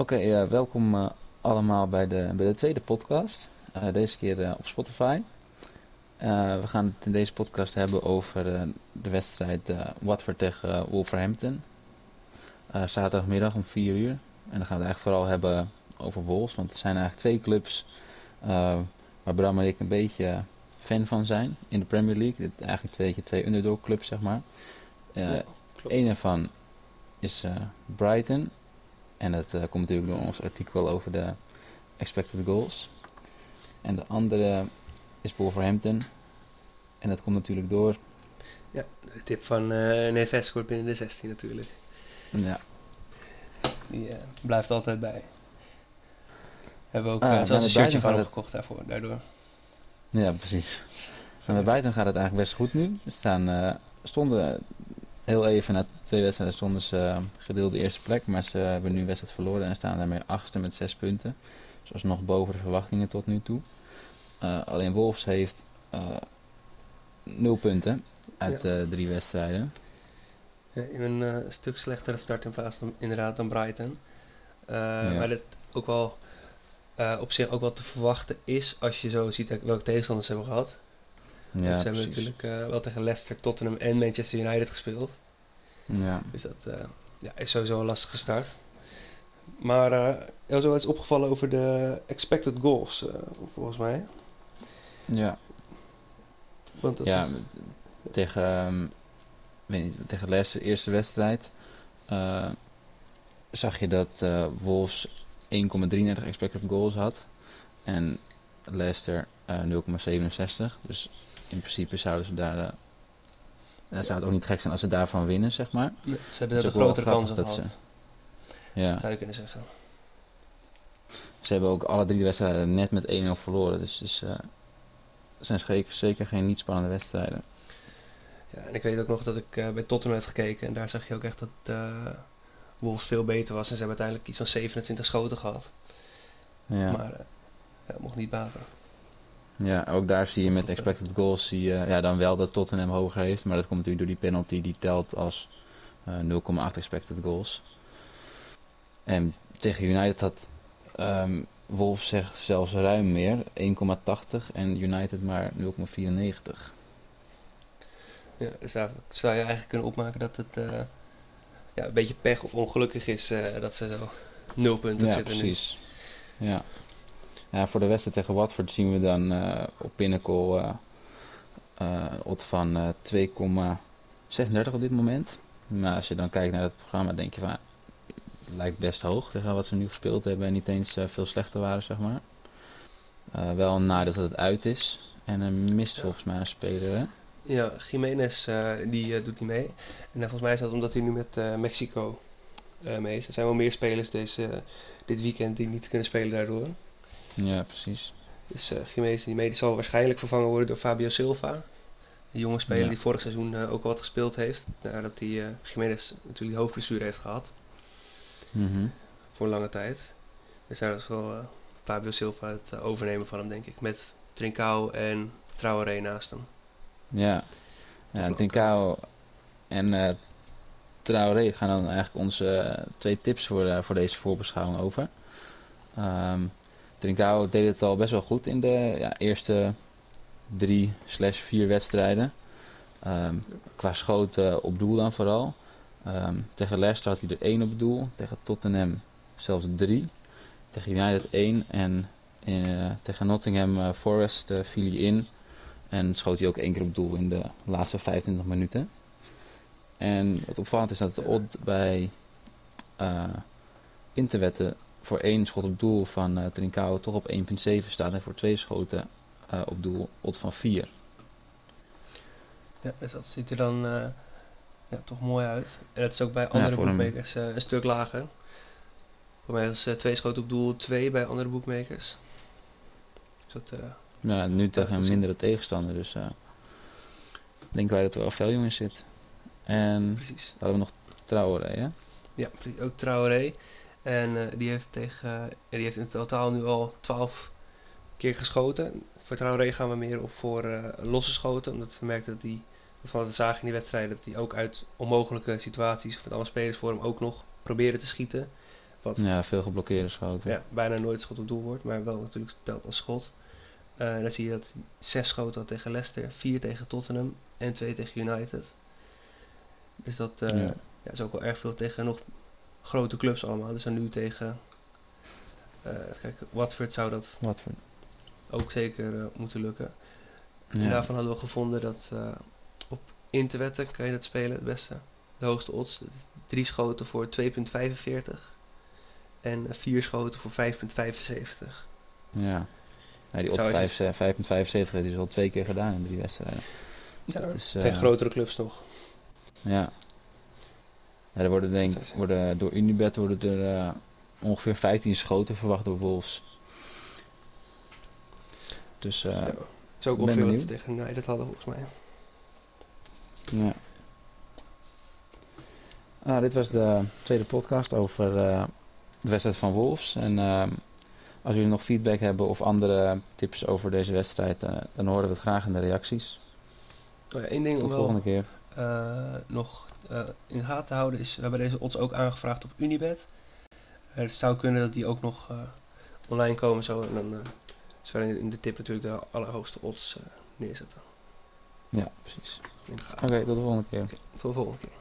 Oké, eh, welkom eh, allemaal bij de, bij de tweede podcast. Eh, deze keer op Spotify. We gaan het in deze podcast hebben over de wedstrijd Watford tegen Wolverhampton. Zaterdagmiddag om 4 uur. En dan gaan we het eigenlijk vooral hebben over Wolves. Want er zijn eigenlijk twee clubs waar Bram en ik een beetje fan van zijn in de Premier League. Dit eigenlijk twee, twee underdog clubs, zeg maar. Ja. Een ervan is Brighton. En dat eh, komt natuurlijk door ons artikel over de expected goals. En de andere is Wolverhampton. En dat komt natuurlijk door. Ja, de tip van eh Neves scoort binnen de 16 natuurlijk. Ja, Die eh, blijft altijd bij. Hebben we ook Ah, zelfs een shirtje van gaat opgekocht daarvoor, daardoor. ja precies. Van de Brighton gaat het eigenlijk best goed nu. We staan, eh, stonden heel even na twee wedstrijden stonden ze eh, gedeelde eerste plek. Maar ze hebben nu een wedstrijd verloren en staan daarmee achtste met zes punten. Dus nog boven de verwachtingen tot nu toe. Eh, alleen Wolves heeft eh, nul punten uit Ja. eh, drie wedstrijden. Ja, in een stuk slechtere start in plaats van inderdaad dan Brighton. Maar dat ook wel op zich ook wel te verwachten is als je zo ziet welke tegenstanders ze hebben gehad. Ja, Dus ze hebben natuurlijk eh, wel tegen Leicester, Tottenham en Manchester United gespeeld. Ja. Dus dat eh, ja, is sowieso een lastige start. Maar eh er is wel iets opgevallen over de expected goals, volgens mij. Ja. Want dat ja, tegen, ehm, weet niet, tegen Leicester, eerste wedstrijd, zag je dat Wolves 1,33 expected goals had. En Leicester eh 0,67. Dus in principe zouden ze daar... eh dan zou het ook niet gek zijn als ze daarvan winnen, zeg maar. Ze hebben er is de grotere kansen dat gehad, Ja, zou je kunnen zeggen. ze hebben ook alle drie wedstrijden net met 1-0 verloren. Dus het zijn zeker, zeker geen niet spannende wedstrijden. Ja, en ik weet ook nog dat ik eh, bij Tottenham heb gekeken en daar zag je ook echt dat eh Wolves veel beter was. En ze hebben uiteindelijk iets van 27 schoten gehad. Ja. Maar ja, mocht niet baten. Ja, ook daar zie je met expected goals zie je ja, dan wel dat Tottenham hoger heeft. Maar dat komt natuurlijk door die penalty die telt als eh 0,8 expected goals. En tegen United had ehm Wolves zegt zelfs ruim meer, 1,80 en United maar 0,94. Ja, daar zou je eigenlijk kunnen opmaken dat het eh, ja, een beetje pech of ongelukkig is eh, dat ze zo nul punten Ja, zitten precies. Ja. ja, voor de wedstrijd tegen Watford zien we dan eh, op Pinnacle eh eh, een odd van eh 2,36 op dit moment. Maar als je dan kijkt naar het programma, denk je van, het lijkt best hoog tegen wat ze nu gespeeld hebben en niet eens eh, veel slechter waren, zeg maar. Eh, wel een nadeel dat het uit is. En er mist Ja. volgens mij een speler, hè? Ja, Jiménez eh, die eh, doet niet mee. En eh, volgens mij is dat omdat hij nu met eh, Mexico eh, mee is. Er zijn wel meer spelers deze, dit weekend die niet kunnen spelen daardoor. Ja, precies. Dus eh Jiménez die mee, die zal waarschijnlijk vervangen worden door Fabio Silva. De jonge speler Ja. die vorig seizoen eh, ook wat gespeeld heeft. Nadat hij Jiménez natuurlijk hoofdblessure heeft gehad. Mhm. Voor een lange tijd. Dus daar is wel Fabio Silva het overnemen van hem denk ik. Met Trincao en Traoré naast hem. Ja, ja Trincao en Traoré gaan dan eigenlijk onze twee tips voor, voor deze voorbeschouwing over. Ehm Trincao deed het al best wel goed in de ja, eerste drie slash vier wedstrijden. Ehm, qua schoten op doel dan vooral. Ehm, tegen Leicester had hij er één op doel. Tegen Tottenham zelfs drie. Tegen United één. En eh, tegen Nottingham eh, Forest eh, viel hij in. En schoot hij ook één keer op doel in de laatste 25 minuten. En wat opvallend is dat de odd bij Interwetten voor één schot op doel van eh Trincao toch op 1.7 staat. En voor twee schoten eh, op doel odd van 4. Ja, dus dat ziet er dan eh, ja, toch mooi uit. En dat is ook bij andere boekmakers eh, een stuk lager. Voor mij is twee schoten op doel 2 bij andere boekmakers. Dus dat, Ja, nu tegen een mindere tegenstander. Dus denken wij dat er wel value in zit. En precies. hadden we nog Traoré, hè? Ja, ook Traoré. En eh, die, heeft tegen, die heeft in totaal nu al 12 keer geschoten. Voor Traoré gaan we meer op voor eh, losse schoten. Omdat we merkten dat hij, van we zagen in die wedstrijden, dat hij ook uit onmogelijke situaties, met alle spelers voor hem ook nog probeerde te schieten. Wat Ja, veel geblokkeerde schoten. ja, bijna nooit schot op doel wordt, maar wel natuurlijk telt als schot. En dan zie je dat hij zes schoten had tegen Leicester, vier tegen Tottenham en twee tegen United. Dus dat Ja. ja, is ook wel erg veel tegen nog grote clubs allemaal. Dus dan nu tegen, eh kijk, Watford zou dat Wat voor... ook zeker eh, moeten lukken. En Ja. daarvan hadden we gevonden dat eh, op interwetten kan je dat spelen het beste. De hoogste odds. Is Drie schoten voor 2,45 en vier schoten voor 5,75. Ja. Nee, die Zou odd je- 5 eh, 5,75 heeft hij dus al twee keer gedaan in drie wedstrijden. Ja, Dus, tegen grotere clubs nog. Ja. Ja er worden denk worden, door Unibet worden er eh, ongeveer 15 schoten verwacht door Wolves. Dus Ja. is ook ongeveer wat tegen United hadden volgens mij. ja. Ah, dit was de tweede podcast over eh, de wedstrijd van Wolves. En ehm, als jullie nog feedback hebben of andere tips over deze wedstrijd, dan horen we het graag in de reacties. Oh ja, één ding Tot de wel volgende keer. Eh, nog eh, in de gaten te houden is, we hebben deze odds ook aangevraagd op Unibet. Het zou kunnen dat die ook nog eh, online komen zo. En dan zullen we in de tip natuurlijk de allerhoogste odds neerzetten. Ja, precies. Oké, tot de volgende keer. Tot de volgende keer.